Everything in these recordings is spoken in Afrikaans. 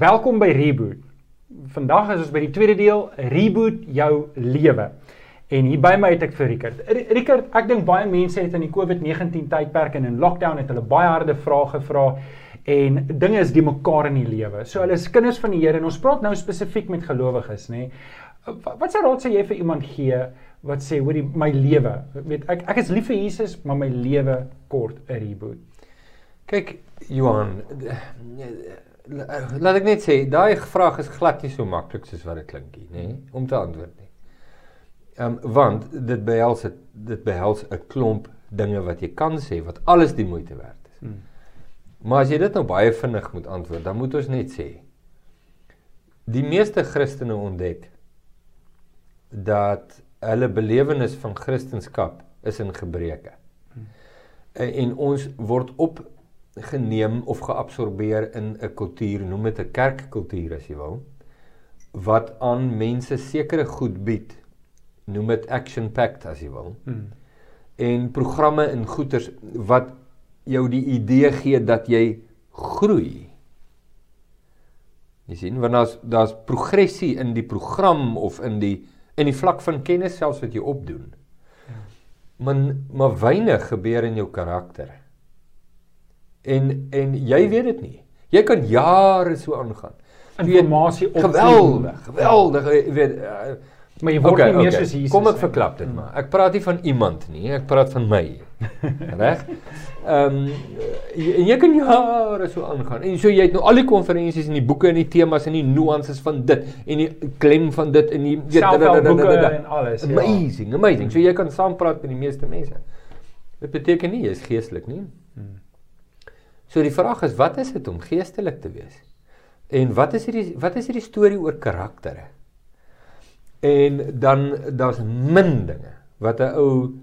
Welkom by Reboot. Vandag is ons by die tweede deel, Reboot jou lewe. En hier by my het ek vir Rickert. Rickert, ek dink baie mense het in die COVID-19 tydperk en in lockdown het hulle baie harde vrae gevra en dinge is die mekaar in die lewe. So hulle is kinders van die Here en ons praat nou spesifiek met gelowiges, nê. Wat sou raad sê jy vir iemand gee wat sê hoor my lewe, weet ek ek is lief vir Jesus, maar my lewe kort 'n reboot. Kyk, Johan, laat ek net sê, daai vraag is glad nie so maklik soos wat dit klink nie, nê, om te antwoord nie. Ehm um, want dit behels het, dit behels 'n klomp dinge wat jy kan sê wat alles die moeite werd is. Hmm. Maar as jy dit nou baie vinnig moet antwoord, dan moet ons net sê die meeste Christene ontdek dat hulle belewenis van Christendom is in gebreke. Hmm. En, en ons word op geneem of geabsorbeer in 'n kultuur, noem dit 'n kerkkultuur as jy wil, wat aan mense sekere goed bied. Noem dit action packed as jy wil. Hmm. En programme en goeders wat jou die idee gee dat jy groei. Jy sien, want daar's daar's progressie in die program of in die in die vlak van kennis selfs wat jy opdoen. Ja. Maar maar weinig gebeur in jou karakter. En en jy weet dit nie. Jy kan jare so aangaan. Informasie op geweldig, geweldig, jy weet uh, maar jy word okay, nie meer okay. soos Jesus. Kom ek verklap dit maar. Ek praat nie van iemand nie, ek praat van my. Reg? Ehm um, en jy kan jare so aangaan. En so jy het nou al die konferensies en die boeke en die temas en die nuances van dit en die klem van dit en die boeke en alles. Amazing, ja. amazing. So jy kan saam praat met die meeste mense. Dit beteken nie jy is geestelik nie. So die vraag is wat is dit om geestelik te wees? En wat is hierdie wat is hierdie storie oor karaktere? En dan daar's min dinge wat 'n ou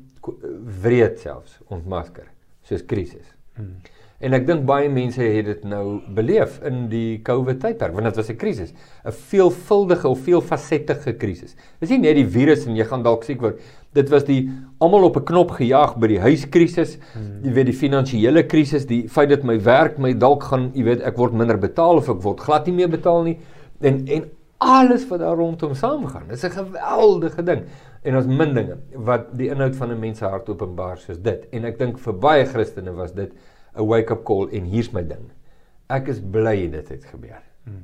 wreed selfs ontmasker, soos krisis. Hmm. En ek dink baie mense het dit nou beleef in die COVID tydperk want dit was 'n krisis, 'n veelvuldige of veelfasettige krisis. Dis nie net die virus en jy gaan dalk siek word. Dit was die almal op 'n knop gejaag by die huiskrisis, hmm. jy weet die finansiële krisis, die feit dat my werk my dalk gaan, jy weet, ek word minder betaal of ek word glad nie meer betaal nie en en alles wat daar rondom saamgaan. Dis 'n geweldige ding. En ons min dinge wat die inhoud van 'n mens se hart openbaar soos dit. En ek dink vir baie Christene was dit 'n wake-up call en hier's my ding. Ek is bly dit het gebeur. Hmm.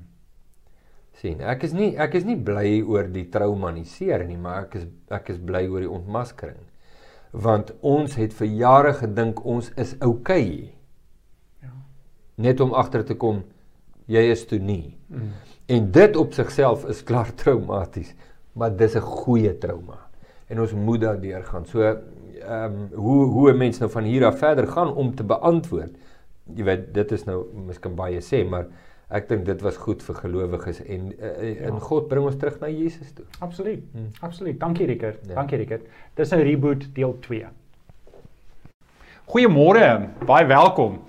sien, ek is nie ek is nie bly oor die traumatiseer nie, maar ek is ek is bly oor die ontmaskering. Want ons het vir jare gedink ons is oukei. Ja. Net om agter te kom jy is toe nie. Hmm. En dit op sigself is klaar traumaties, maar dis 'n goeie trauma. En ons moet daardeur gaan. So ehm um, hoe hoe 'n mens nou van hier af verder gaan om te beantwoord. Jy weet dit is nou miskien baie sê, maar ek dink dit was goed vir gelowiges en uh, ja. en God bring ons terug na Jesus toe. Absoluut. Hmm. Absoluut. Dankie Rickert. Ja. Dankie Rickert. Dis 'n reboot deel 2. Goeiemôre. Baie welkom.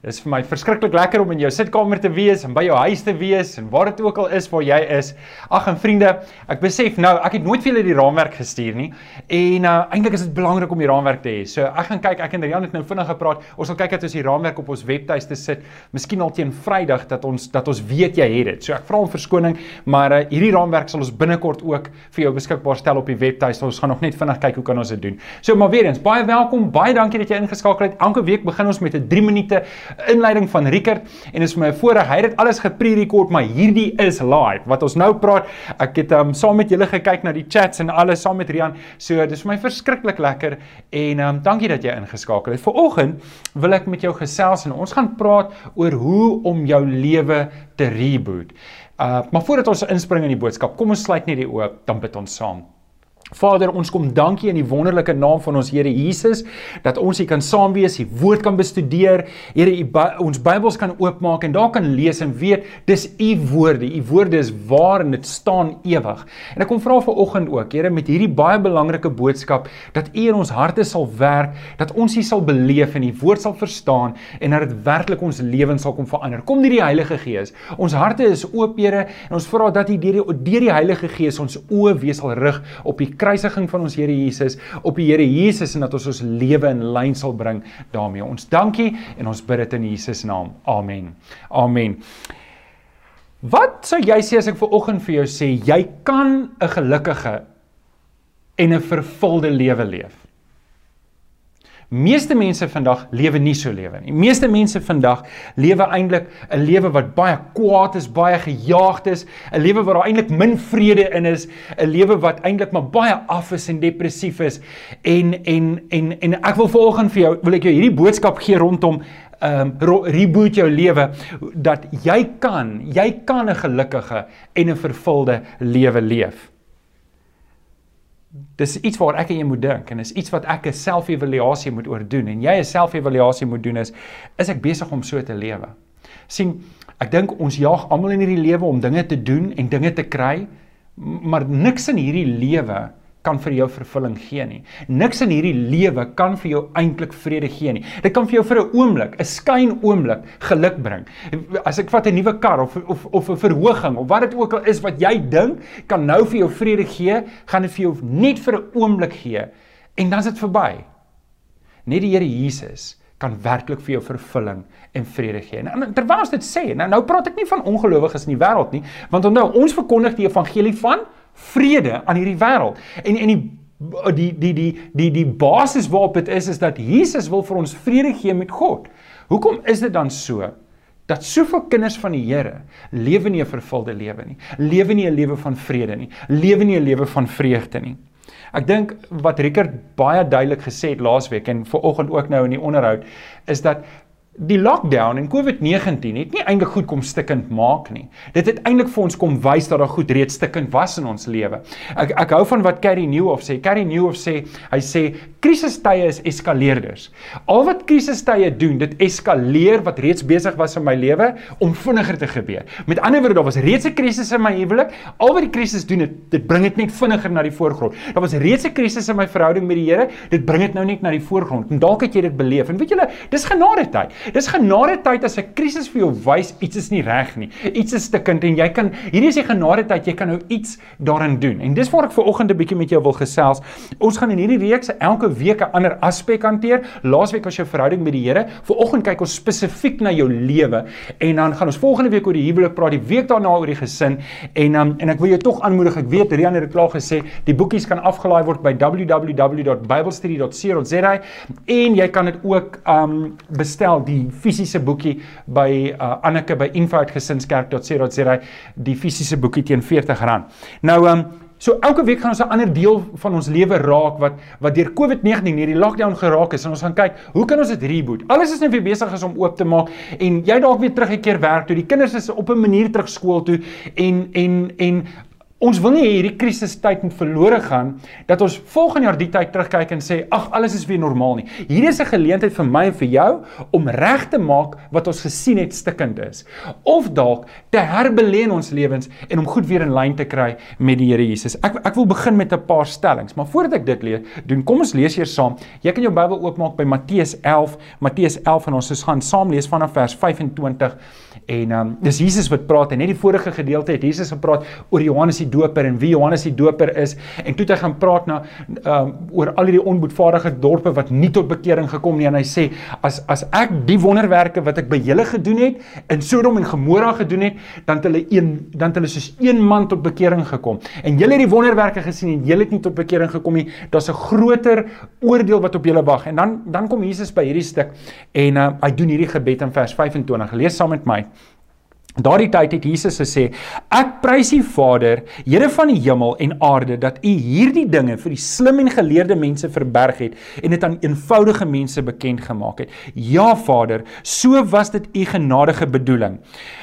Dit is vir my verskriklik lekker om in jou sitkamer te wees en by jou huis te wees en waar dit ook al is waar jy is. Ag en vriende, ek besef nou, ek het nooit vir julle die raamwerk gestuur nie. En uh eintlik is dit belangrik om die raamwerk te hê. So ek gaan kyk, ek en Rian het nou vinnig gepraat. Ons sal kyk dat ons die raamwerk op ons webtuiste sit. Miskien al teen Vrydag dat ons dat ons weet jy het dit. So ek vra om verskoning, maar uh hierdie raamwerk sal ons binnekort ook vir jou beskikbaar stel op die webtuiste. Ons gaan nog net vinnig kyk hoe kan ons dit doen. So maar weer eens, baie welkom. Baie dankie dat jy ingeskakel het. Elke week begin ons met 'n 3 minute inleiding van Rickert en is vir my 'n voorreg. Hy het dit alles gepre-rekord, maar hierdie is live. Wat ons nou praat, ek het um, saam met julle gekyk na die chats en alles saam met Rian. So dis vir my verskriklik lekker en um, dankie dat jy ingeskakel het. Vanoggend wil ek met jou gesels en ons gaan praat oor hoe om jou lewe te reboot. Uh maar voordat ons inspring in die boodskap, kom ons sluit net die oë, dan bid ons saam. Vader, ons kom dankie in die wonderlike naam van ons Here Jesus dat ons hier kan saam wees, die woord kan bestudeer. Here, ons Bybels kan oopmaak en daar kan lees en weet dis u woorde. U woorde is waar en dit staan ewig. En ek kom vra vir oggend ook, Here, met hierdie baie belangrike boodskap dat u in ons harte sal werk, dat ons hier sal beleef en die woord sal verstaan en dat dit werklik ons lewens sal kom verander. Kom deur die Heilige Gees. Ons harte is oop, Here, en ons vra dat u deur die deur die Heilige Gees ons oë weer sal rig op die kruisiging van ons Here Jesus op die Here Jesus en dat ons ons lewe in lyn sal bring daarmee. Ons dankie en ons bid dit in Jesus naam. Amen. Amen. Wat sou jy sê as ek ver oggend vir jou sê jy kan 'n gelukkige en 'n vervulde lewe leef? Meeste mense vandag lewe nie so lewe nie. Meeste mense vandag lewe eintlik 'n lewe wat baie kwaad is, baie gejaagd is, 'n lewe waar daar eintlik min vrede in is, 'n lewe wat eintlik maar baie af is en depressief is. En en en en ek wil vanoggend vir jou wil ek jou hierdie boodskap gee rondom ehm um, reboot jou lewe dat jy kan, jy kan 'n gelukkige en 'n vervulde lewe leef. Dis iets waar ek en jy moet dink en is iets wat ek 'n selfevaluasie moet oordoen en jy 'n selfevaluasie moet doen is is ek besig om so te lewe. sien ek dink ons jaag almal in hierdie lewe om dinge te doen en dinge te kry maar niks in hierdie lewe kan vir jou vervulling gee nie. Niks in hierdie lewe kan vir jou eintlik vrede gee nie. Dit kan vir jou vir 'n oomblik, 'n skyn oomblik geluk bring. As ek vat 'n nuwe kar of of of 'n verhoging of wat dit ook al is wat jy dink kan nou vir jou vrede gee, gaan dit vir jou net vir 'n oomblik gee en dan is dit verby. Net die Here Jesus kan werklik vir jou vervulling en vrede gee. En terwyl ons dit sê, nou nou praat ek nie van ongelowiges in die wêreld nie, want onthou ons verkondig die evangelie van vrede aan hierdie wêreld. En en die die die die die die basis waarop dit is is dat Jesus wil vir ons vrede gee met God. Hoekom is dit dan so dat soveel kinders van die Here lewe nie 'n vervulde lewe nie. Lewe nie 'n lewe van vrede nie. Lewe nie 'n lewe van vreugde nie. Ek dink wat Rickert baie duidelik gesê het laasweek en vanoggend ook nou in die onderhoud is dat die lockdown en COVID-19 het nie eintlik goed kom stikkend maak nie. Dit het eintlik vir ons kom wys dat daar goed reeds stikkend was in ons lewe. Ek ek hou van wat Carrie Newhoff sê. Carrie Newhoff sê hy sê krisistye is eskaleerders. Al wat krisistye doen, dit eskaleer wat reeds besig was in my lewe om vinniger te gebeur. Met ander woorde, daar was reeds 'n krisis in my huwelik. Al wat die krisis doen, dit dit bring dit net vinniger na die voorgrond. Daar was reeds 'n krisis in my verhouding met die Here. Dit bring dit nou net na die voorgrond. En dalk het jy dit beleef. En weet julle, dis genade tyd. Dis genade tyd as 'n krisis vir jou wys iets is nie reg nie. Iets is stikkend en jy kan hierdie is die genade tyd jy kan nou iets daarin doen. En dis waar ek ver oggend 'n bietjie met jou wil gesels. Ons gaan in hierdie reeks elke week 'n ander aspek hanteer. Laasweek was jou verhouding met die Here. Vanoggend kyk ons spesifiek na jou lewe en dan gaan ons volgende week oor die huwelik praat, die week daarna oor die gesin en um, en ek wil jou tog aanmoedig. Ek weet Rian het dit klaar gesê, die boekies kan afgelaai word by www.biblestudy.co.za en jy kan dit ook um bestel die fisiese boekie by uh, Anneke by info@gesinskerk.co.za die fisiese boekie teen R40. Nou um so elke week gaan ons 'n ander deel van ons lewe raak wat wat deur COVID-19 hierdie lockdown geraak is en ons gaan kyk, hoe kan ons dit reboot? Alles is net weer besig is om oop te maak en jy dalk weer teruggekeer werk toe. Die kinders is op 'n manier terug skool toe en en en Ons wil nie hierdie krisistyd moet verlore gaan dat ons volgende jaar die tyd terugkyk en sê ag alles is weer normaal nie. Hier is 'n geleentheid vir my en vir jou om reg te maak wat ons gesien het stikkend is of dalk te herbelê in ons lewens en om goed weer in lyn te kry met die Here Jesus. Ek ek wil begin met 'n paar stellings, maar voordat ek dit lees, doen kom ons lees eers saam. Jy kan jou Bybel oopmaak by Matteus 11, Matteus 11 en ons gaan saam lees vanaf vers 25 en um, dis Jesus wat praat en net die vorige gedeelte het Jesus gepraat oor Johannes die doper en wie Johannes die doper is. En toe het hy gaan praat na um, oor al hierdie onboedvaardige dorpe wat nie tot bekering gekom nie. En hy sê as as ek die wonderwerke wat ek by julle gedoen het in Sodom en Gomora gedoen het dan het hulle een dan het hulle soos een man tot bekering gekom. En julle het die wonderwerke gesien en julle het nie tot bekering gekom nie. Daar's 'n groter oordeel wat op julle wag. En dan dan kom Jesus by hierdie stuk en uh, hy doen hierdie gebed in vers 25 lees saam met my Daardie tyd het Jesus gesê: Ek prys U Vader, Here van die hemel en aarde, dat U hierdie dinge vir die slim en geleerde mense verberg het en dit aan eenvoudige mense bekend gemaak het. Ja Vader, so was dit U genadige bedoeling.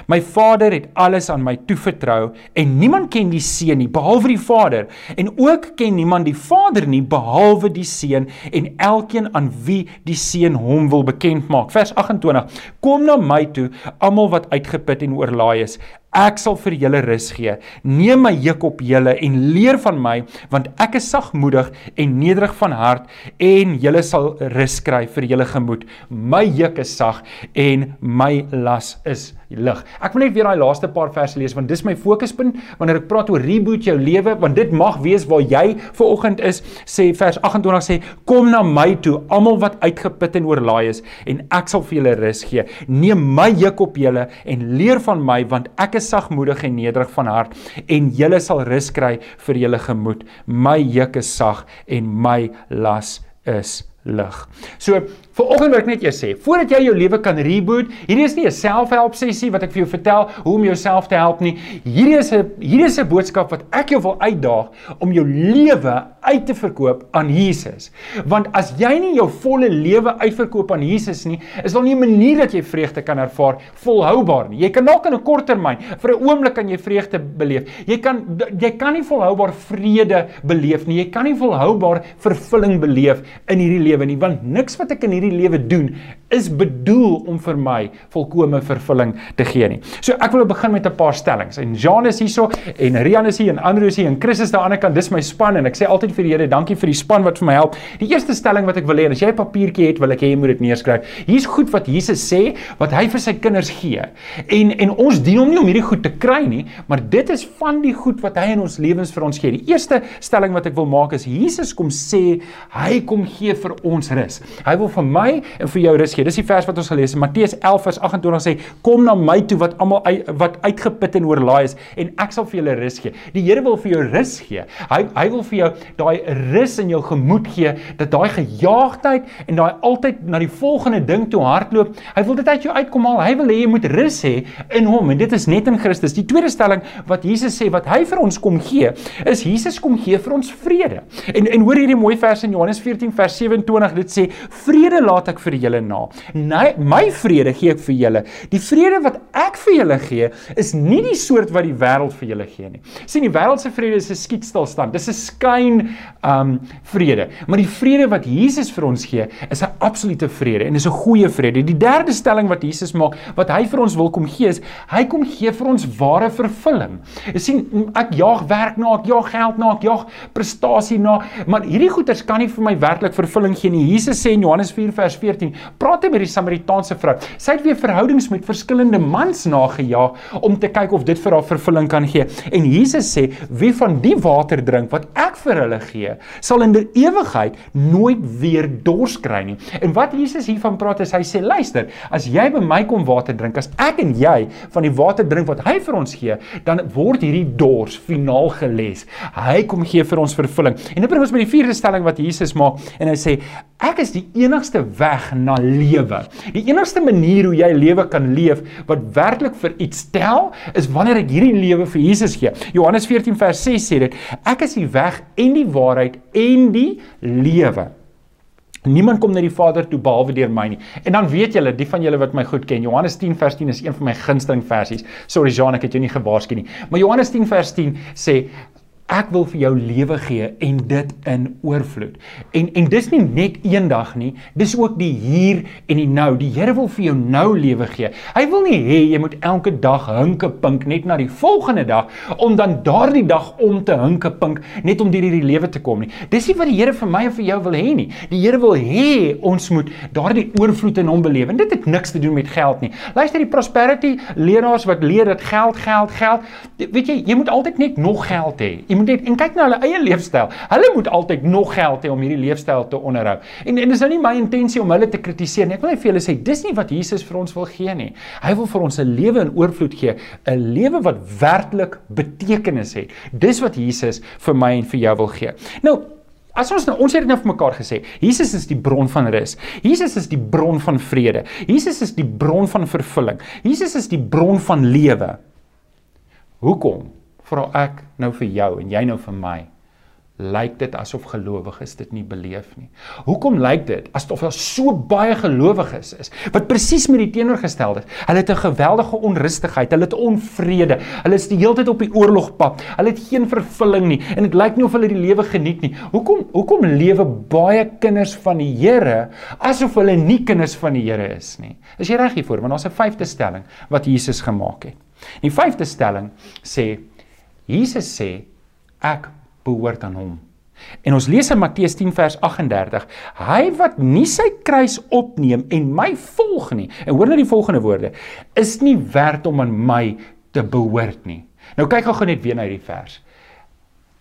My Vader het alles aan my toevertrou en niemand ken die Seun nie behalwe die Vader en ook ken niemand die Vader nie behalwe die Seun en elkeen aan wie die Seun hom wil bekend maak. Vers 28: Kom na my toe, almal wat uitgeput en oorlaai is. Ek sal vir julle rus gee. Neem my juk op julle en leer van my, want ek is sagmoedig en nederig van hart en julle sal rus kry vir julle gemoed. My juk is sag en my las is lig. Ek wil net weer daai laaste paar verse lees want dis my fokuspunt wanneer ek praat oor reboot jou lewe want dit mag wees waar jy ver oggend is sê vers 28 sê kom na my toe almal wat uitgeput en oorlaai is en ek sal vir julle rus gee. Neem my juk op julle en leer van my want ek is sagmoedig en nederig van hart en julle sal rus kry vir julle gemoed. My juk is sag en my las is lig. So Vanoggend wil ek net jou sê, voordat jy jou lewe kan reboot, hierdie is nie 'n selfhelp sessie wat ek vir jou vertel hoe om jouself te help nie. Hierdie is 'n hierdie is 'n boodskap wat ek jou wil uitdaag om jou lewe uit te verkoop aan Jesus. Want as jy nie jou volle lewe uitverkoop aan Jesus nie, is daar nie 'n manier dat jy vreugde kan ervaar volhoubaar nie. Jy kan dalk in 'n kort termyn, vir 'n oomblik kan jy vreugde beleef. Jy kan jy kan nie volhoubaar vrede beleef nie. Jy kan nie volhoubaar vervulling beleef in hierdie lewe nie, want niks wat ek in hierdie lewe doen is bedoel om vir my volkomme vervulling te gee nie. So ek wil begin met 'n paar stellings. En Jean is hierso en Rian is hier en Andrew is hier en Chris is aan die ander kant. Dis my span en ek sê altyd vir die Here, dankie vir die span wat vir my help. Die eerste stelling wat ek wil hê en as jy 'n papiertjie het, wil ek hê jy moet dit neerskryf. Hier's goed wat Jesus sê wat hy vir sy kinders gee. En en ons dien hom nie om hierdie goed te kry nie, maar dit is van die goed wat hy in ons lewens vir ons gee. Die eerste stelling wat ek wil maak is Jesus kom sê hy kom gee vir ons rus. Hy wil vir my en vir jou rus gee. Dis die vers wat ons gelees het. Matteus 11 vers 28 sê: "Kom na my toe wat almal uit, wat uitgeput en oorlaai is en ek sal vir julle rus gee." Die Here wil vir jou rus gee. Hy hy wil vir jou daai rus in jou gemoed gee dat daai gejaagdheid en daai altyd na die volgende ding toe hardloop. Hy wil dit uit jou uitkom haal. Hy wil hê jy moet rus hê in hom en dit is net in Christus. Die tweede stelling wat Jesus sê wat hy vir ons kom gee, is Jesus kom gee vir ons vrede. En en hoor hierdie mooi vers in Johannes 14 vers 27 dit sê vrede laat ek vir julle na. Nee, my vrede gee ek vir julle. Die vrede wat ek vir julle gee, is nie die soort wat die wêreld vir julle gee nie. sien die wêreld se vrede is 'n skietstilstand. Dis 'n skyn um vrede. Maar die vrede wat Jesus vir ons gee, is 'n absolute vrede en dis 'n goeie vrede. Die derde stelling wat Jesus maak, wat hy vir ons wil kom gee, is hy kom gee vir ons ware vervulling. Jy sien, ek jaag werk na, ek jaag geld na, ek jaag prestasie na, maar hierdie goeders kan nie vir my werklik vervulling gee nie. Jesus sê in Johannes 4 vers 14, praat hy met die Samaritaanse vrou. Sy het weer verhoudings met verskillende mans nagejaag om te kyk of dit vir haar vervulling kan gee. En Jesus sê, wie van die water drink wat ek vir hulle gee, sal in die ewigheid nooit weer dors kry nie. En wat Jesus hiervan praat is hy sê, luister, as jy by my kom water drink, as ek en jy van die water drink wat hy vir ons gee, dan word hierdie dors finaal geles. Hy kom gee vir ons vervulling. En dit bring ons by die vierde stelling wat Jesus maak en hy sê, ek is die enigste weg na lewe. Die enigste manier hoe jy lewe kan leef wat werklik vir iets tel, is wanneer ek hierdie lewe vir Jesus gee. Johannes 14 vers 6 sê dit: Ek is die weg en die waarheid en die lewe. Niemand kom na die Vader toe behalwe deur my nie. En dan weet julle, die van julle wat my goed ken, Johannes 10 vers 10 is een van my gunsteling versies. Sorry Jean, ek het jou nie gewaarsku nie. Maar Johannes 10 vers 10 sê Ek wil vir jou lewe gee en dit in oorvloed. En en dis nie net eendag nie, dis ook die hier en die nou. Die Here wil vir jou nou lewe gee. Hy wil nie hê jy moet elke dag hinke pink net na die volgende dag om dan daardie dag om te hinke pink net om deur hierdie lewe te kom nie. Dis nie wat die Here vir my en vir jou wil hê nie. Die Here wil hê ons moet daardie oorvloed in hom beleef. En dit het niks te doen met geld nie. Luister die prosperity leraars wat leer dat geld geld geld, weet jy, jy moet altyd net nog geld hê. Moet net en kyk na hulle eie leefstyl. Hulle moet altyd nog geld hê om hierdie leefstyl te onderhou. En en dis nou nie my intensie om hulle te kritiseer nie. Ek wil net vir julle sê dis nie wat Jesus vir ons wil gee nie. Hy wil vir ons 'n lewe in oorvloed gee, 'n lewe wat werklik betekenis het. Dis wat Jesus vir my en vir jou wil gee. Nou As ons nou ons het dit nou vir mekaar gesê, Jesus is die bron van rus. Jesus is die bron van vrede. Jesus is die bron van vervulling. Jesus is die bron van lewe. Hoekom vra ek nou vir jou en jy nou vir my lyk dit asof gelowiges dit nie beleef nie. Hoekom lyk dit asof daar so baie gelowiges is wat presies met die teenoorgestelde is? Hulle het 'n geweldige onrustigheid, hulle het onvrede, hulle is die hele tyd op die oorlogpad. Hulle het geen vervulling nie en dit lyk nie of hulle die lewe geniet nie. Hoekom hoekom lewe baie kinders van die Here asof hulle nie kinders van die Here is nie? Is jy reg hiervoor? Want daar's 'n vyfde stelling wat Jesus gemaak het. Die vyfde stelling sê Jesus sê ek behoort aan hom. En ons lees in Matteus 10 vers 38, hy wat nie sy kruis opneem en my volg nie. En hoor net die volgende woorde, is nie werd om aan my te behoort nie. Nou kyk gou net weer na hierdie vers.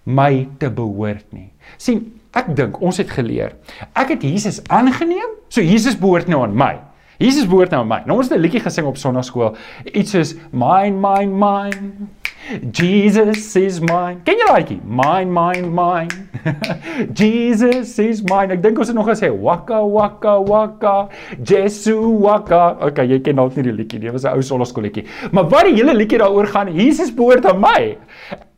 My te behoort nie. sien, ek dink ons het geleer. Ek het Jesus aangeneem, so Jesus behoort nou aan my. Jesus behoort nou aan my. Nou ons het 'n liedjie gesing op Sondagskool. Iets soos mine mine mine. Jesus is mine. Ken jy daai? Mine mine mine. Jesus is mine. Ek dink ons het nog gesê waka waka waka. Jesu waka. Okay, jy ken dalk nie die liedjie nie. Dit was 'n ou Sondagskool liedjie. Maar wat die hele liedjie daaroor gaan, Jesus behoort aan my.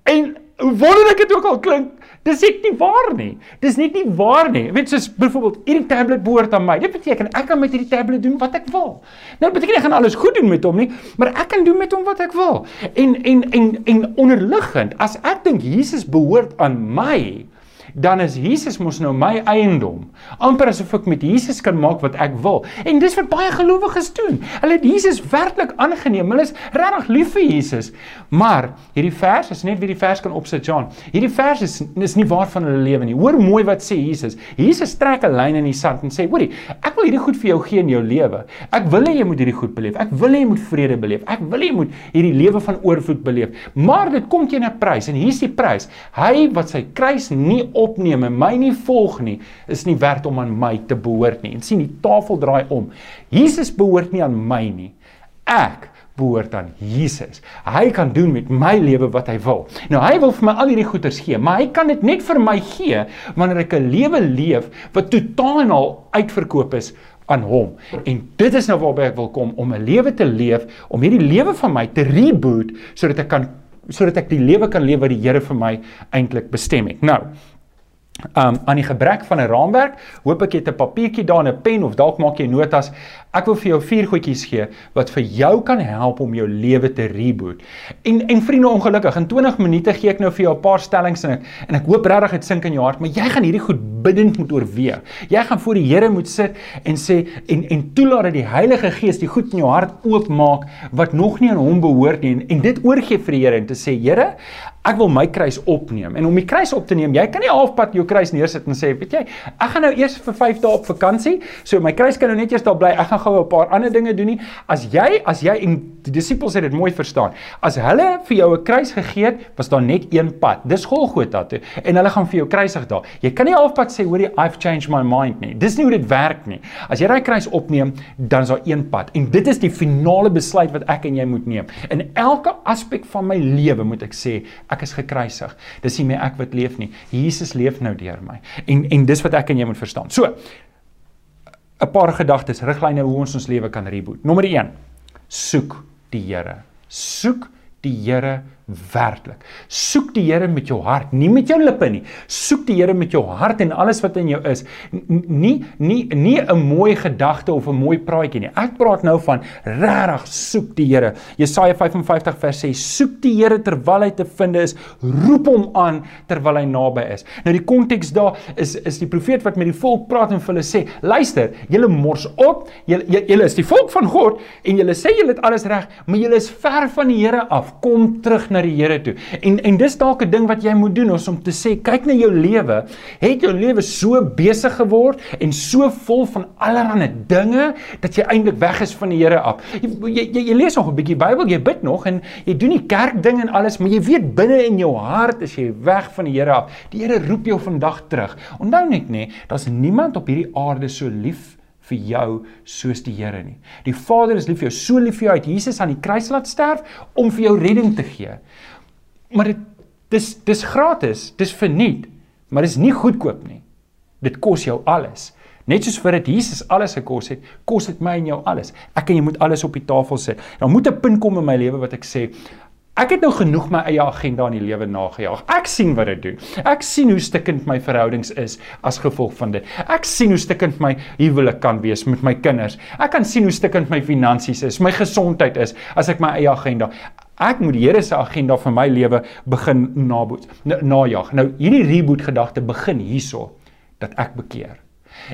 En hoe wonderlik dit ook al klink, Dis ek nie waar nie. Dis net nie waar nie. Jy weet soos byvoorbeeld hierdie tablet behoort aan my. Dit beteken ek kan met hierdie tablet doen wat ek wil. Nou beteken ek gaan alles goed doen met hom nie, maar ek kan doen met hom wat ek wil. En en en en onderliggend, as ek dink Jesus behoort aan my, dan is Jesus mos nou my eiendom. amper asof ek met Jesus kan maak wat ek wil. En dis wat baie gelowiges doen. Hulle het Jesus werklik aangeneem. Hulle is regtig lief vir Jesus. Maar hierdie vers is net wie die vers kan opsit, Jan. Hierdie vers is is nie waar van hulle lewe nie. Hoor mooi wat sê Jesus. Jesus trek 'n lyn in die sand en sê: "Hoorie, ek wil hierdie goed vir jou gee in jou lewe. Ek wil hê jy moet hierdie goed beleef. Ek wil hê jy moet vrede beleef. Ek wil hê jy moet hierdie lewe van oorvloed beleef. Maar dit kom teen 'n prys en hier's die prys. Hy wat sy kruis nie opneem en my nie volg nie, is nie werd om aan my te behoort nie. En sien, die tafel draai om. Jesus behoort nie aan my nie. Ek behoort aan Jesus. Hy kan doen met my lewe wat hy wil. Nou hy wil vir my al hierdie goeders gee, maar hy kan dit net vir my gee wanneer ek 'n lewe leef wat totaal en al uitverkoop is aan hom. En dit is nou waarby ek wil kom om 'n lewe te leef, om hierdie lewe van my te reboot sodat ek kan sodat ek die lewe kan leef wat die Here vir my eintlik bestem het. Nou, um aan die gebrek van 'n raamwerk, hoop ek jy het 'n papiertjie daar en 'n pen of dalk maak jy notas. Ek wil vir jou vier goedjies gee wat vir jou kan help om jou lewe te reboot. En en vriende ongelukkig, in 20 minute gee ek nou vir jou 'n paar stellings en ek en ek hoop regtig dit sink in jou hart, maar jy gaan hierdie goed bidend moet oorweeg. Jy gaan voor die Here moet sit en sê en en toelaat dat die Heilige Gees die goed in jou hart oopmaak wat nog nie aan hom behoort nie en, en dit oorgee vir die Here en te sê Here, ek wil my kruis opneem. En om die kruis op te neem, jy kan nie halfpad jou kruis neersit en sê, weet jy, ek gaan nou eers vir 5 dae op vakansie, so my kruis kan nou net eers daar bly. Ek gaan gou 'n paar ander dinge doen nie. As jy, as jy en die disippels het dit mooi verstaan. As hulle vir jou 'n kruis gegee het, was daar net een pad. Dis Golgotha toe en hulle gaan vir jou kruisig daar. Jy kan nie halfpad sê, hoorie, I've changed my mind nie. Dis nie hoe dit werk nie. As jy daai kruis opneem, dan is daar een pad. En dit is die finale besluit wat ek en jy moet neem. In elke aspek van my lewe moet ek sê, ek is gekruisig. Dis nie meer ek wat leef nie. Jesus leef nou deur my. En en dis wat ek en jy moet verstaan. So 'n paar gedagtes, riglyne hoe ons ons lewe kan reboot. Nommer 1. Soek die Here. Soek die Here werklik. Soek die Here met jou hart, nie met jou lippe nie. Soek die Here met jou hart en alles wat in jou is. Nie nie nie 'n mooi gedagte of 'n mooi praatjie nie. Ek praat nou van regtig soek die Here. Jesaja 55 vers 6: Soek die Here terwyl hy te vind is, roep hom aan terwyl hy naby is. Nou die konteks daar is is die profeet wat met die volk praat en vir hulle sê: Luister, julle mors op, julle julle is die volk van God en julle sê julle het alles reg, maar julle is ver van die Here af. Kom terug na die Here toe. En en dis dalk 'n ding wat jy moet doen om te sê, kyk na jou lewe. Het jou lewe so besig geword en so vol van allerlei dinge dat jy eintlik weg is van die Here af. Jy, jy jy lees nog 'n bietjie Bybel, jy bid nog en jy doen die kerk ding en alles, maar jy weet binne in jou hart is jy weg van die Here af. Die Here roep jou vandag terug. Onthou net nê, daar's niemand op hierdie aarde so lief vir jou soos die Here nie. Die Vader is lief vir jou, so lief vir jou, het Jesus aan die kruis laat sterf om vir jou redding te gee. Maar dit dis dis gratis, dis verniet, maar dis nie goedkoop nie. Dit kos jou alles. Net soos vir dit Jesus alles gekos het, kos dit my en jou alles. Ek en jy moet alles op die tafel sit. Dan moet 'n punt kom in my lewe wat ek sê, ek het nou genoeg my eie agenda in die lewe nagejaag. Ek sien wat dit doen. Ek sien hoe stikkend my verhoudings is as gevolg van dit. Ek sien hoe stikkend my huwelik kan wees met my kinders. Ek kan sien hoe stikkend my finansies is, my gesondheid is as ek my eie agenda Ek moet die Here se agenda vir my lewe begin naboot, najag. Nou hierdie reboot gedagte begin hierso dat ek bekeer.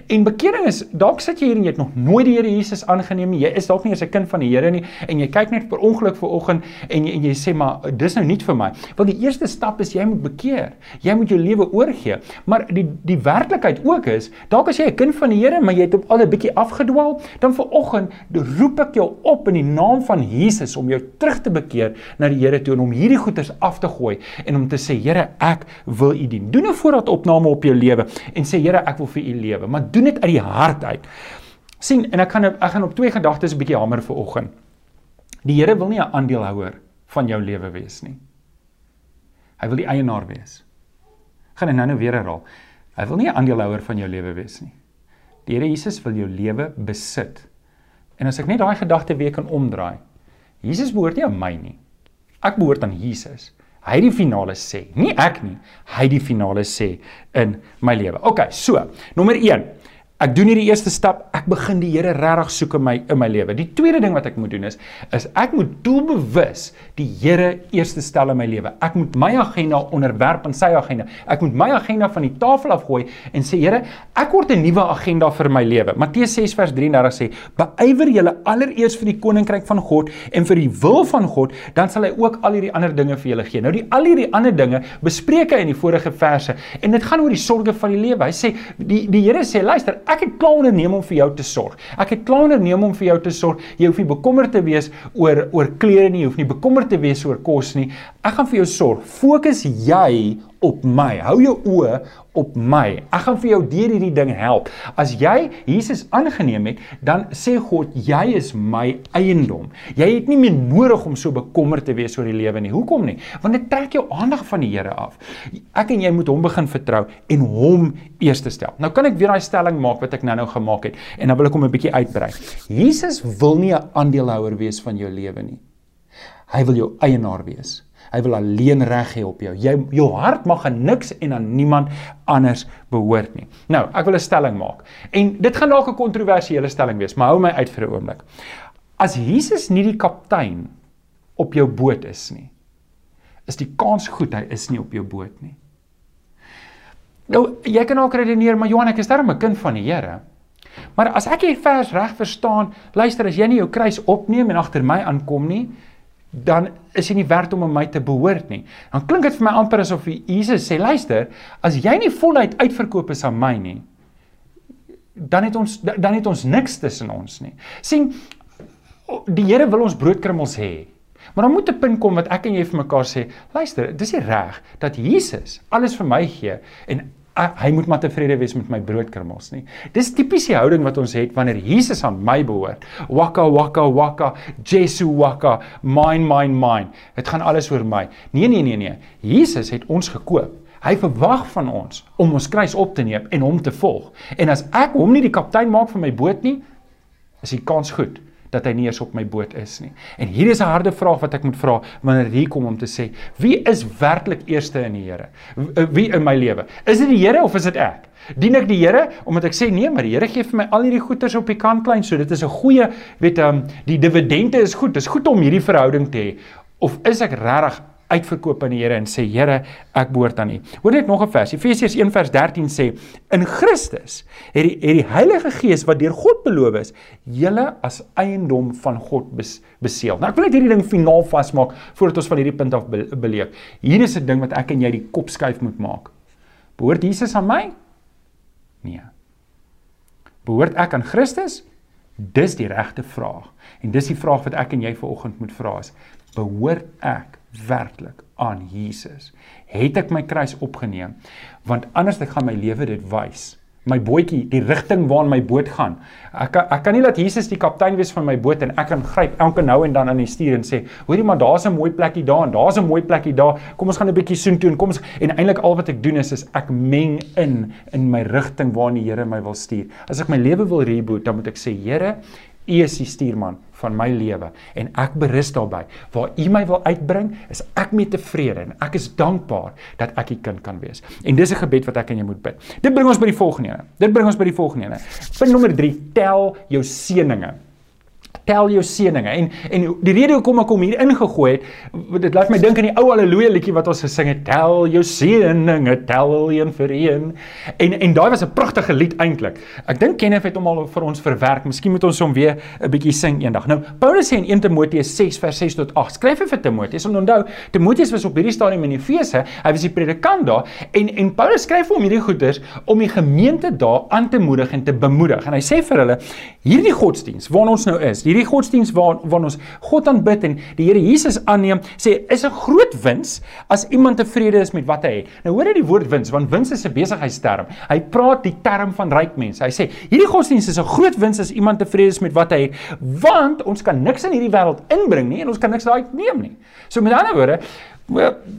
En bekering is dalk sit jy hier en jy het nog nooit die Here Jesus aangeneem nie. Jy is dalk nie eens 'n kind van die Here nie en jy kyk net per ongeluk ver oggend en jy, en jy sê maar dis nou nie vir my. Wel die eerste stap is jy moet bekeer. Jy moet jou lewe oorgee. Maar die die werklikheid ook is, dalk as jy 'n kind van die Here, maar jy het op al 'n bietjie afgedwaal, dan ver oggend roep ek jou op in die naam van Jesus om jou terug te bekeer na die Here toe en om hierdie goeders af te gooi en om te sê Here, ek wil U dien. Doen 'n voorraadopname op jou lewe en sê Here, ek wil vir U lewe maar doen dit uit die hart uit. sien en ek gaan ek gaan op twee gedagtes 'n bietjie hamer vir oggend. Die Here wil nie 'n aandeelhouer van jou lewe wees nie. Hy wil die eienaar wees. Gaan ek nou nou weer herhaal. Hy wil nie 'n aandeelhouer van jou lewe wees nie. Die Here Jesus wil jou lewe besit. En as ek net daai gedagte weer kan omdraai. Jesus behoort nie aan my nie. Ek behoort aan Jesus. Hy die finale sê, nie ek nie. Hy die finale sê in my lewe. OK, so, nommer 1. Ek doen hierdie eerste stap, ek begin die Here regtig soek in my in my lewe. Die tweede ding wat ek moet doen is is ek moet doelbewus die Here eerste stel in my lewe. Ek moet my agenda onderwerp aan sy agenda. Ek moet my agenda van die tafel afgooi en sê Here, ek word 'n nuwe agenda vir my lewe. Matteus 6 vers 33 sê: "Beywer julle allereers vir die koninkryk van God en vir die wil van God, dan sal hy ook al hierdie ander dinge vir julle gee." Nou die al hierdie ander dinge bespreek hy in die vorige verse en dit gaan oor die sorges van die lewe. Hy sê die die Here sê, "Luister, ek het klaar onderneem om vir jou te sorg. Ek het klaar onderneem om vir jou te sorg. Jy hoef nie bekommerd te wees oor oor klere nie, jy hoef nie bekommerd te wees oor kos nie. Ek gaan vir jou sorg. Fokus jy op my. Hou jou oë op my. Ek gaan vir jou deur hierdie ding help. As jy Jesus aangeneem het, dan sê God, jy is my eiendom. Jy het nie meer nodig om so bekommerd te wees oor die lewe nie. Hoekom nie? Want dit trek jou aandag van die Here af. Ek en jy moet hom begin vertrou en hom eers stel. Nou kan ek weer daai stelling maak wat ek nou-nou gemaak het en dan wil ek hom 'n bietjie uitbrei. Jesus wil nie 'n aandeelhouer wees van jou lewe nie. Hy wil jou eienaar wees. Hy wil alleen reg hê op jou. Jy jou hart mag aan niks en aan niemand anders behoort nie. Nou, ek wil 'n stelling maak. En dit gaan dalk 'n kontroversiële stelling wees, maar hou my uit vir 'n oomblik. As Jesus nie die kaptein op jou boot is nie, is die kans goed hy is nie op jou boot nie. Nou, jy kan ook redeneer, maar Johan, ek is darem 'n kind van die Here. Maar as ek hier vers reg verstaan, luister, as jy nie jou kruis opneem en agter my aankom nie, dan is jy nie werd om aan my te behoort nie. Dan klink dit vir my amper asof Jesus sê, luister, as jy nie voluit uitverkoop is aan my nie, dan het ons dan het ons niks tussen ons nie. sien die Here wil ons broodkrummels hê. Maar dan moet 'n punt kom wat ek en jy vir mekaar sê, luister, dis nie reg dat Jesus alles vir my gee en hy moet maar tevrede wees met my broodkrummels nie. Dis tipies die houding wat ons het wanneer Jesus aan my behoort. Waka waka waka, Jesu waka, mine mine mine. Dit gaan alles oor my. Nee nee nee nee. Jesus het ons gekoop. Hy verwag van ons om ons kruis op te neem en hom te volg. En as ek hom nie die kaptein maak van my boot nie, is die kans goed dat hy nie eens op my boot is nie. En hier is 'n harde vraag wat ek moet vra wanneer hier kom om te sê, wie is werklik eerste in die Here? Wie in my lewe? Is dit die Here of is dit ek? Dien ek die Here omdat ek sê nee, maar die Here gee vir my al hierdie goeders op die kant klein, so dit is 'n goeie, weet um, die dividende is goed. Dit is goed om hierdie verhouding te hê. Of is ek regtig uitverkoop aan die Here en sê Here, ek behoort aan U. Hoor net nog 'n vers. Efesiërs 1 vers 13 sê in Christus het die het die Heilige Gees wat deur God beloof is, julle as eiendom van God bes, beseël. Nou ek wil net hierdie ding finaal vasmaak voordat ons van hierdie punt af beleef. Hier is 'n ding wat ek en jy die kop skuif moet maak. Behoort Jesus aan my? Nee. Behoort ek aan Christus? Dis die regte vraag. En dis die vraag wat ek en jy vanoggend moet vra is: behoort ek werklik aan Jesus? Het ek my kruis opgeneem? Want anders ek gaan my lewe dit wys. My bootjie, die rigting waarna my boot gaan. Ek ek kan nie laat Jesus die kaptein wees van my boot en ek kan gryp elke nou en dan aan die stuur en sê, "Hoorie maar, daar's 'n mooi plekkie daar en daar's 'n mooi plekkie daar. Kom ons gaan 'n bietjie soontoe en kom ons en eintlik al wat ek doen is is ek meng in in my rigting waarna die Here my wil stuur. As ek my lewe wil reboot, dan moet ek sê, Here, U is die stuurman van my lewe en ek berus daarbey. Waar U my wil uitbring, is ek mee tevrede en ek is dankbaar dat ek U kind kan wees. En dis 'n gebed wat ek aan jou moet bid. Dit bring ons by die volgende ene. Dit bring ons by die volgende ene. Punt nommer 3: tel jou seëninge tel jou seëninge. En en die rede hoekom ek hom hier ingegooi het, dit laat my dink aan die ou haleluja liedjie wat ons gesing het, tel jou seëninge, tel een vir een. En en daai was 'n pragtige lied eintlik. Ek dink Kenneth het hom al vir ons verwerk. Miskien moet ons hom weer 'n bietjie sing eendag. Nou, Paulus sê in 1 Timoteus 6 vers 6 tot 8. Skryf hy vir Timoteus om onthou, Timoteus was op hierdie stadium in Efese. Hy was die predikant daar en en Paulus skryf hom hierdie goeders om die gemeente daar aan te moedig en te bemoedig. En hy sê vir hulle, hierdie godsdiens waarna ons nou is, die hierdie godsdiens waar waar ons God aanbid en die Here Jesus aanneem, sê is 'n groot wins as iemand tevrede is met wat hy het. Nou hoor jy die woord wins, want wins is 'n besigheidsterm. Hy praat die term van ryk mense. Hy sê hierdie godsdiens is 'n groot wins as iemand tevrede is met wat hy het, want ons kan niks in hierdie wêreld inbring nie en ons kan niks daai neem nie. So met ander woorde,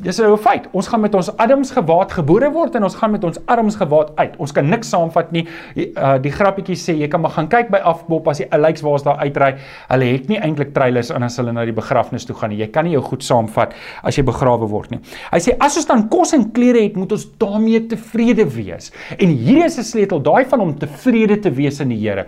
dis 'n feit. Ons gaan met ons Adams gewaad gebore word en ons gaan met ons arms gewaad uit. Ons kan niks saamvat nie. Die, uh, die grappietjie sê jy kan maar gaan kyk by Afbop as die Alex waar's daar uitry. Hulle het nie eintlik trailers aan as hulle na die begrafnis toe gaan nie. Jy kan nie jou goed saamvat as jy begrawe word nie. Hy sê as ons dan kos en klere het, moet ons daarmee tevrede wees. En hier is 'n sleutel, daai van om tevrede te wees in die Here.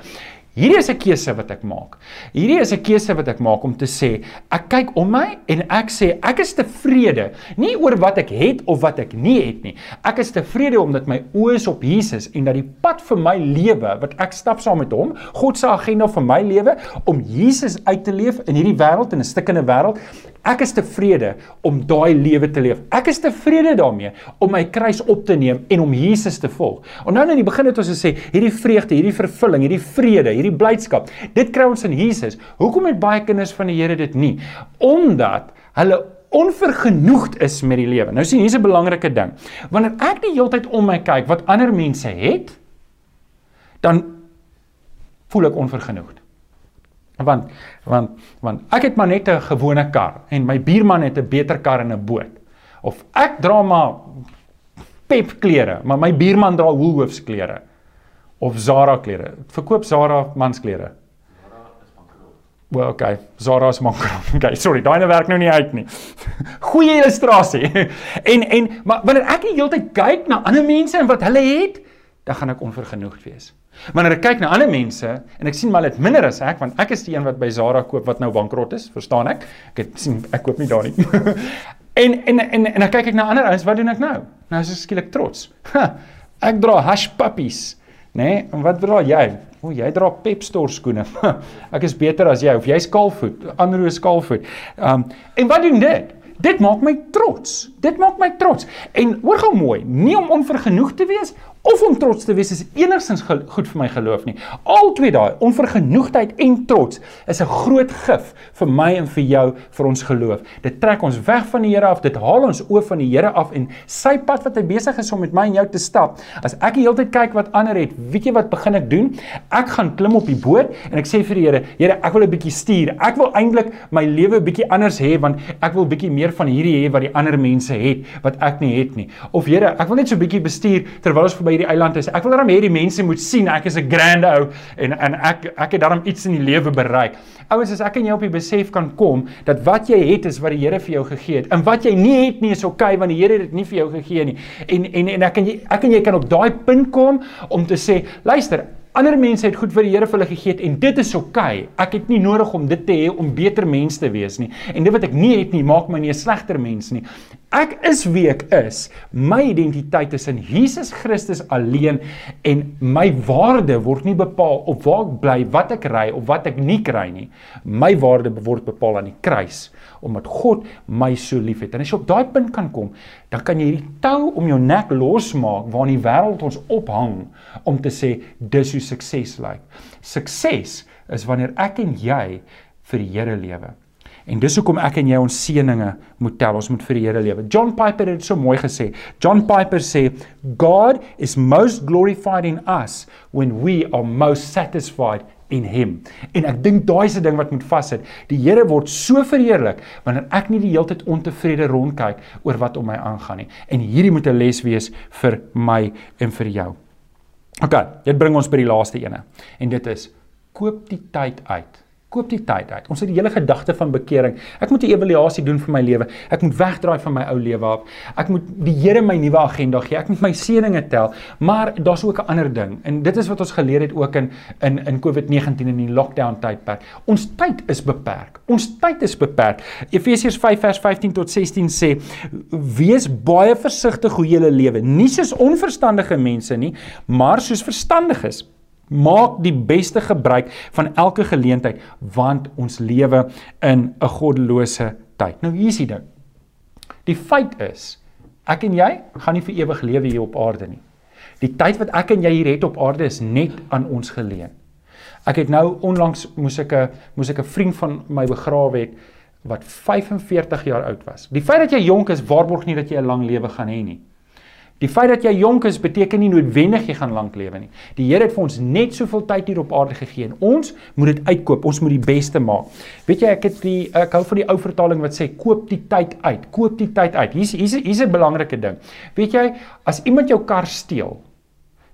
Hierdie is 'n keuse wat ek maak. Hierdie is 'n keuse wat ek maak om te sê, ek kyk om my en ek sê ek is tevrede, nie oor wat ek het of wat ek nie het nie. Ek is tevrede omdat my oë is op Jesus en dat die pad vir my lewe wat ek stap saam met hom, God se agenda vir my lewe om Jesus uit te leef in hierdie wêreld en 'n stikkende wêreld, Ek is tevrede om daai lewe te leef. Ek is tevrede daarmee om my kruis op te neem en om Jesus te volg. En nou in die begin het ons gesê hierdie vreugde, hierdie vervulling, hierdie vrede, hierdie blydskap, dit kry ons in Jesus. Hoekom het baie kinders van die Here dit nie? Omdat hulle onvergenoegd is met die lewe. Nou sien hier's 'n belangrike ding. Wanneer ek die hele tyd om my kyk wat ander mense het, dan voel ek onvergenoegd. Want want want ek het maar net 'n gewone kar en my buurman het 'n beter kar en 'n boot. Of ek dra maar Pep klere, maar my buurman dra Woolworths klere of Zara klere. Verkoop Zara is bankrot. Wel, okay, Zara is bankrot. Okay, sorry, daai nou werk nou nie uit nie. Goeie illustrasie. en en maar wanneer ek die hele tyd kyk na ander mense en wat hulle het, dan gaan ek onvergenoegd wees. Wanneer ek kyk na ander mense en ek sien maar dit minder as ek want ek is die een wat by Zara koop wat nou bankrot is, verstaan ek? Ek het sien ek koop nie daar nie. en en en en dan kyk ek na ander ouens, wat doen ek nou? Nou is ek skielik trots. ek dra hash puppies, né? Nee? En wat dra jy? O, jy dra Pep Store skoene. ek is beter as jy of jy's kaalvoet, ander is kaalvoet. Um en wat doen dit? Dit maak my trots. Dit maak my trots. En hoor gou mooi, nie om onvergenoeg te wees of om trots te wees is enigstens goed vir my geloof nie. Albei daai, onvergenoegdheid en trots, is 'n groot gif vir my en vir jou vir ons geloof. Dit trek ons weg van die Here af, dit haal ons oë van die Here af en sy pad wat hy besig is om met my en jou te stap. As ek die hele tyd kyk wat ander het, weet jy wat begin ek doen? Ek gaan klim op die boot en ek sê vir die Here, Here, ek wil 'n bietjie stuur. Ek wil eintlik my lewe bietjie anders hê want ek wil bietjie meer van hierdie hê wat die ander mense het wat ek nie het nie. Of Here, ek wil net so bietjie bestuur terwyl ons verby hierdie eiland is. Ek wil daarom hê die mense moet sien ek is 'n grand ou en en ek ek het daarom iets in die lewe bereik. Ouens, as ek en jy op die besef kan kom dat wat jy het is wat die Here vir jou gegee het. En wat jy nie het nie is oukei okay, want die Here het dit nie vir jou gegee nie. En en en ek en jy ek en jy kan op daai punt kom om te sê, luister, Ander mense het goed vir die Here vir hulle gegee en dit is oukei. Okay. Ek het nie nodig om dit te hê om beter mens te wees nie. En dit wat ek nie het nie, maak my nie 'n slegter mens nie. Ek is wie ek is. My identiteit is in Jesus Christus alleen en my waarde word nie bepaal op waar ek bly, wat ek ry of wat ek nie kry nie. My waarde word bepaal aan die kruis omdat God my so liefhet. En as jy op daai punt kan kom, dan kan jy hierdie tou om jou nek losmaak waarin die wêreld ons ophang om te sê dis hoe sukses lyk. Sukses is wanneer ek en jy vir die Here lewe. En dis hoekom ek en jy ons seëninge moet tel. Ons moet vir die Here lewe. John Piper het dit so mooi gesê. John Piper sê God is most glorified in us when we are most satisfied in him. En ek dink daai is 'n ding wat moet vassit. Die Here word so verheerlik wanneer ek nie die hele tyd ontevrede rondkyk oor wat om my aangaan nie. En hierdie moet 'n les wees vir my en vir jou. OK, dit bring ons by die laaste ene. En dit is koop die tyd uit Koop die tyd uit. Ons het die hele gedagte van bekering. Ek moet 'n evaluasie doen vir my lewe. Ek moet wegdraai van my ou lewe af. Ek moet die Here my nuwe agenda gee. Ek moet my seëninge tel. Maar daar's ook 'n ander ding. En dit is wat ons geleer het ook in in in COVID-19 in die lockdown tydperk. Ons tyd is beperk. Ons tyd is beperk. Efesiërs 5 vers 15 tot 16 sê: "Wees baie versigtig hoe jy lewe, nie soos onverstandige mense nie, maar soos verstandiges." Maak die beste gebruik van elke geleentheid want ons lewe in 'n goddelose tyd. Nou hier is die ding. Die feit is ek en jy gaan nie vir ewig lewe hier op aarde nie. Die tyd wat ek en jy hier het op aarde is net aan ons geleen. Ek het nou onlangs moes ek 'n moes ek 'n vriend van my begrawe het wat 45 jaar oud was. Die feit dat jy jonk is, waarborg nie dat jy 'n lang lewe gaan hê nie. Die feit dat jy jonk is beteken nie noodwendig jy gaan lank lewe nie. Die Here het vir ons net soveel tyd hier op aarde gegee en ons moet dit uitkoop. Ons moet die beste maak. Weet jy, ek het die ek hou van die ou vertaling wat sê koop die tyd uit. Koop die tyd uit. Hier's hier's hier's 'n belangrike ding. Weet jy, as iemand jou kar steel,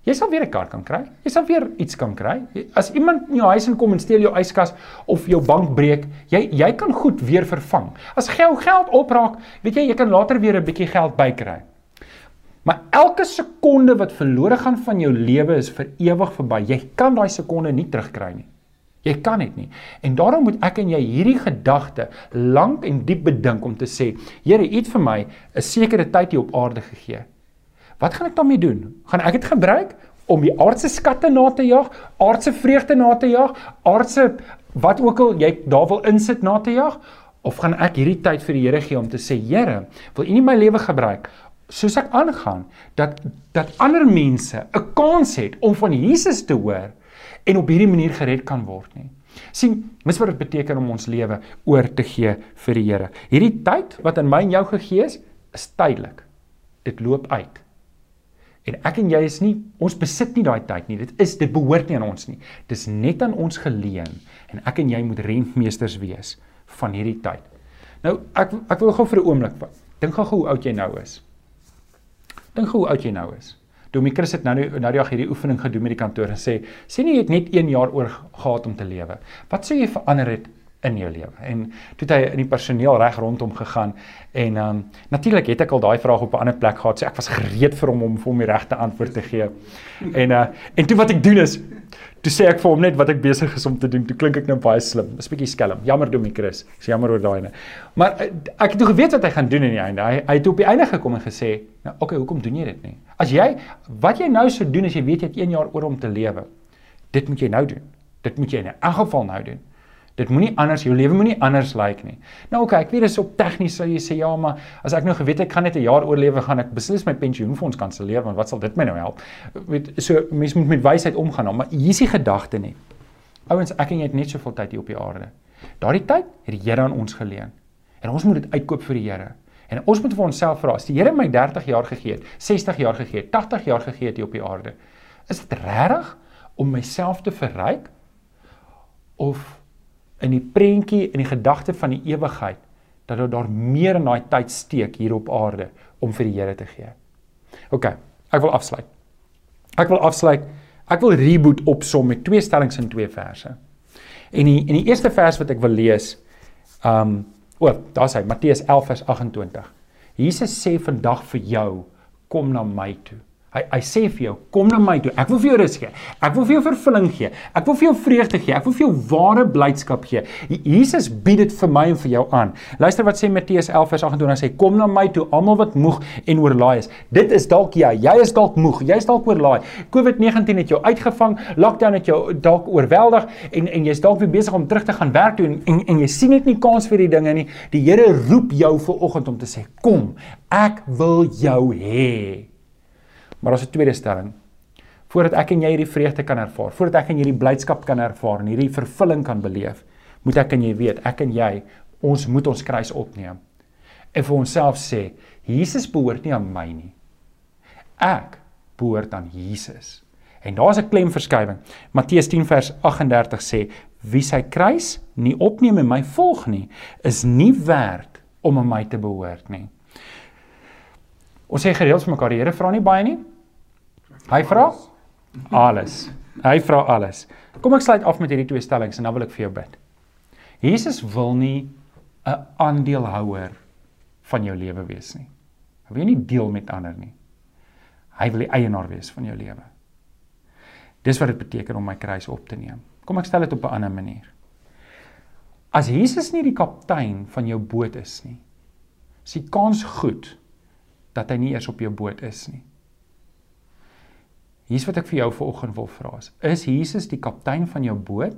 Jy sal weer 'n kar kan kry. Jy sal weer iets kan kry. As iemand in jou huis inkom en steel jou yskas of jou bank breek, jy jy kan goed weer vervang. As geld geld opraak, weet jy jy kan later weer 'n bietjie geld bykry. Maar elke sekonde wat verlore gaan van jou lewe is vir ewig verby. Jy kan daai sekonde nie terugkry nie. Jy kan dit nie. En daarom moet ek en jy hierdie gedagte lank en diep bedink om te sê, Here, U het vir my 'n sekere tyd hier op aarde gegee. Wat gaan ek daarmee doen? Gaan ek dit gebruik om die aardse skatte na te jag, aardse vreugde na te jag, aardse wat ook al jy daar wil insit na te jag? Of gaan ek hierdie tyd vir die Here gee om te sê, Here, wil U nie my lewe gebruik soos ek aangaan dat dat ander mense 'n kans het om van Jesus te hoor en op hierdie manier gered kan word nie. sien, mis wat dit beteken om ons lewe oor te gee vir die Here. Hierdie tyd wat in my en jou gegee is, is tydelik. Dit loop uit. En ek en jy is nie ons besit nie daai tyd nie. Dit is dit behoort nie aan ons nie. Dis net aan ons geleen en ek en jy moet rentmeesters wees van hierdie tyd. Nou ek ek wil gou vir 'n oomblik dink gou hoe oud jy nou is. Dink hoe oud jy nou is. Domie Chris het nou nou die dag hierdie oefening gedoen met die kantoor en sê sien jy het net 1 jaar oor gehad om te lewe. Wat sou jy verander het in jou lewe? En toe het hy in die personeel reg rondom gegaan en ehm um, natuurlik het ek al daai vraag op 'n ander plek gehad. So ek was gereed vir hom om vir hom die regte antwoord te gee. En uh en toe wat ek doen is Toe sê ek vir hom net wat ek besig is om te doen. Toe klink ek nou baie slim. 'n Bietjie skelm. Jammer Domie Chris. Ek sê jammer oor daai ene. Maar eh, ek het toe geweet wat hy gaan doen in die einde. Hy hy het op die einde gekom en gesê, "Nou, okay, hoekom doen jy dit nie? As jy wat jy nou sou doen as jy weet jy het 1 jaar oor om te lewe. Dit moet jy nou doen. Dit moet jy in 'n geval nou doen. Dit moenie anders jou lewe moenie anders lyk like nie. Nou oké, okay, ek weet dis op tegnies sou jy sê ja, maar as ek nou geweet ek gaan net 'n jaar oorlewe, gaan ek beslis my pensioenfonds kanselleer want wat sal dit my nou help? Weet so mense moet met wysheid omgaan, maar hier is die gedagte net. Ouens, ek en jy het net soveel tyd hier op die aarde. Daardie tyd het die Here aan ons geleen. En ons moet dit uitkoop vir die Here. En ons moet vir onsself vra, as die Here my 30 jaar gegee het, 60 jaar gegee het, 80 jaar gegee het hier op die aarde, is dit regtig om myself te verryk of in die prentjie en die gedagte van die ewigheid dat daar meer in daai tyd steek hier op aarde om vir die Here te gee. OK, ek wil afsluit. Ek wil afsluit. Ek wil reboot opsom met twee stellings in twee verse. En die en die eerste vers wat ek wil lees, um o, oh, daar's hy, Matteus 11 vers 28. Jesus sê vandag vir jou, kom na my toe. Hy hy sê vir jou, kom na my toe. Ek wil vir jou rus gee. Ek wil vir jou vervulling gee. Ek wil vir jou vreugde gee. Ek wil vir jou ware blydskap gee. Jesus bied dit vir my en vir jou aan. Luister wat sê Matteus 11 vers 28. Hy sê, kom na my toe, almal wat moeg en oorlaai is. Dit is dalk jy. Jy is dalk moeg. Jy is dalk oorlaai. COVID-19 het jou uitgevang. Lockdown het jou dalk oorweldig en en jy's dalk weer besig om terug te gaan werk toe en en, en jy sien net nie kans vir die dinge nie. Die Here roep jou vir oggend om te sê, kom. Ek wil jou hê. Maar daar's 'n tweede stelling. Voordat ek en jy hierdie vreugde kan ervaar, voordat ek en jy hierdie blydskap kan ervaar en hierdie vervulling kan beleef, moet ek en jy weet, ek en jy, ons moet ons kruis opneem en vir onsself sê, Jesus behoort nie aan my nie. Ek behoort aan Jesus. En daar's 'n klemverskywing. Matteus 10 vers 38 sê, wie sy kruis nie opneem en my volg nie, is nie werd om aan my te behoort nie. Ons sê gereeld vir mekaar, die Here vra nie baie nie, Hy vra alles. Hy vra alles. Kom ek sluit af met hierdie twee stellings en dan wil ek vir jou bid. Jesus wil nie 'n aandeelhouer van jou lewe wees nie. Hy wil nie deel met ander nie. Hy wil die eienaar wees van jou lewe. Dis wat dit beteken om my kruis op te neem. Kom ek stel dit op 'n ander manier. As Jesus nie die kaptein van jou boot is nie, is die kans goed dat hy nie eers op jou boot is nie. Hier's wat ek vir jou vanoggend wil vra. Is Jesus die kaptein van jou boot?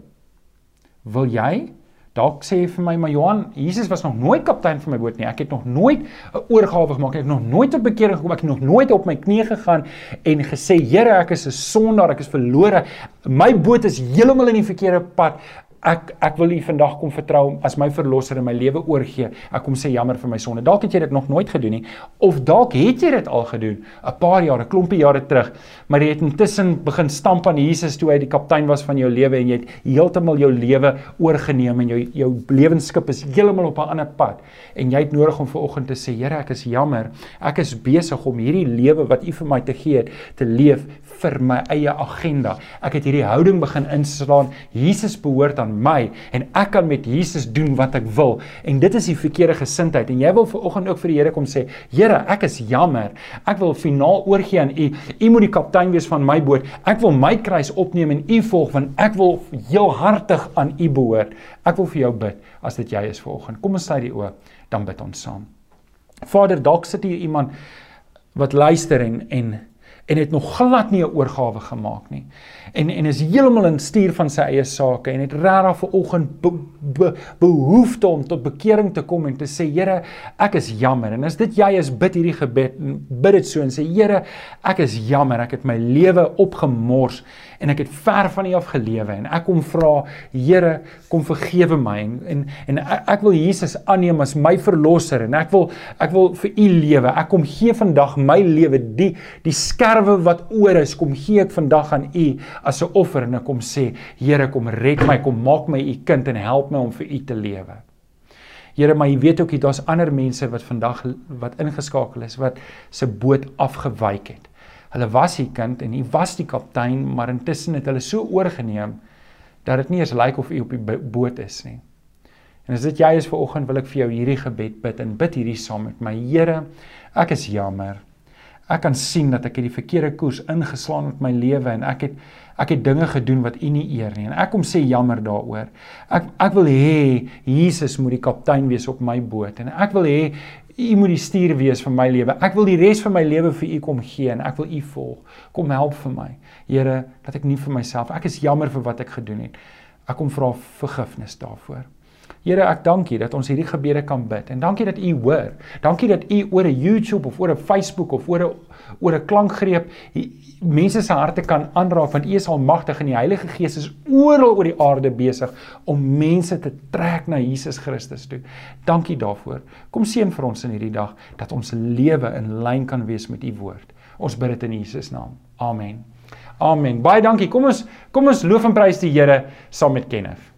Wil jy Dalk sê vir my, maar Johan, Jesus was nog nooit kaptein van my boot nie. Ek het nog nooit 'n oorgawe gemaak. Ek het nog nooit tot bekering gekom. Ek het nog nooit op my knieë gegaan en gesê, Here, ek is 'n sondaar, ek is verlore. My boot is heeltemal in die verkeerde pad ek ek wil U vandag kom vertrou as my verlosser in my lewe oorgee. Ek kom sê jammer vir my sonde. Dalk het jy dit nog nooit gedoen nie of dalk het jy dit al gedoen 'n paar jare, 'n klompie jare terug, maar jy het intussen begin stamp aan Jesus toe hy die kaptein was van jou lewe en jy het heeltemal jou lewe oorgeneem en jou jou lewensskip is heeltemal op 'n ander pad en jy het nodig om vanoggend te sê, Here, ek is jammer. Ek is besig om hierdie lewe wat U vir my te gee het te leef vir my eie agenda. Ek het hierdie houding begin inslaan. Jesus behoort aan my en ek kan met Jesus doen wat ek wil. En dit is die verkeerde gesindheid. En jy wil vanoggend ook vir die Here kom sê, Here, ek is jammer. Ek wil finaal oorgee aan U. U moet die kaptein wees van my boot. Ek wil my kruis opneem en U volg want ek wil heel hartig aan U behoort. Ek wil vir jou bid as dit jy is vanoggend. Kom ons sluit die oë, dan bid ons saam. Vader, dalk sit hier iemand wat luister en en en het nog glad nie 'n oorgawe gemaak nie. En en is heeltemal in stuur van sy eie sake en het regtig ver oggend be, be, behoefte om tot bekering te kom en te sê Here, ek is jammer. En as dit jy is, bid hierdie gebed en bid dit so en sê Here, ek is jammer. Ek het my lewe opgemors en ek het ver van U af gelewe en ek kom vra Here, kom vergewe my en en, en ek, ek wil Jesus aanneem as my verlosser en ek wil ek wil vir U lewe. Ek kom gee vandag my lewe die die skerp sterwe wat oor is, kom gee ek vandag aan U as 'n offer en ek kom sê, Here, kom red my, kom maak my U kind en help my om vir U te lewe. Here, maar jy weet ook jy daar's ander mense wat vandag wat ingeskakel is wat se boot afgewyk het. Hulle was die kind en hy was die kaptein, maar intussen het hulle so oorgeneem dat dit nie eens lyk of u op die boot is nie. En as dit jy is vir oggend wil ek vir jou hierdie gebed bid en bid hierdie saam met my. Here, ek is jammer. Ek kan sien dat ek het die verkeerde koers ingeslaan met my lewe en ek het ek het dinge gedoen wat U nie eer nie en ek kom sê jammer daaroor. Ek ek wil hê Jesus moet die kaptein wees op my boot en ek wil hê U moet die stuur wees van my lewe. Ek wil die res van my lewe vir U kom gee en ek wil U volg. Kom help vir my. Here, dat ek nie vir myself. Ek is jammer vir wat ek gedoen het. Ek kom vra vergifnis daarvoor. Here, ek dank U dat ons hierdie gebede kan bid. En dankie dat U hoor. Dankie dat U oor 'n YouTube of oor 'n Facebook of oor 'n oor 'n klankgreep mense se harte kan aanraak want U is almagtig en die Heilige Gees is oral oor die aarde besig om mense te trek na Jesus Christus toe. Dankie daarvoor. Kom seën vir ons in hierdie dag dat ons lewe in lyn kan wees met U woord. Ons bid dit in Jesus naam. Amen. Amen. Baie dankie. Kom ons kom ons loof en prys die Here saam met Kenneth.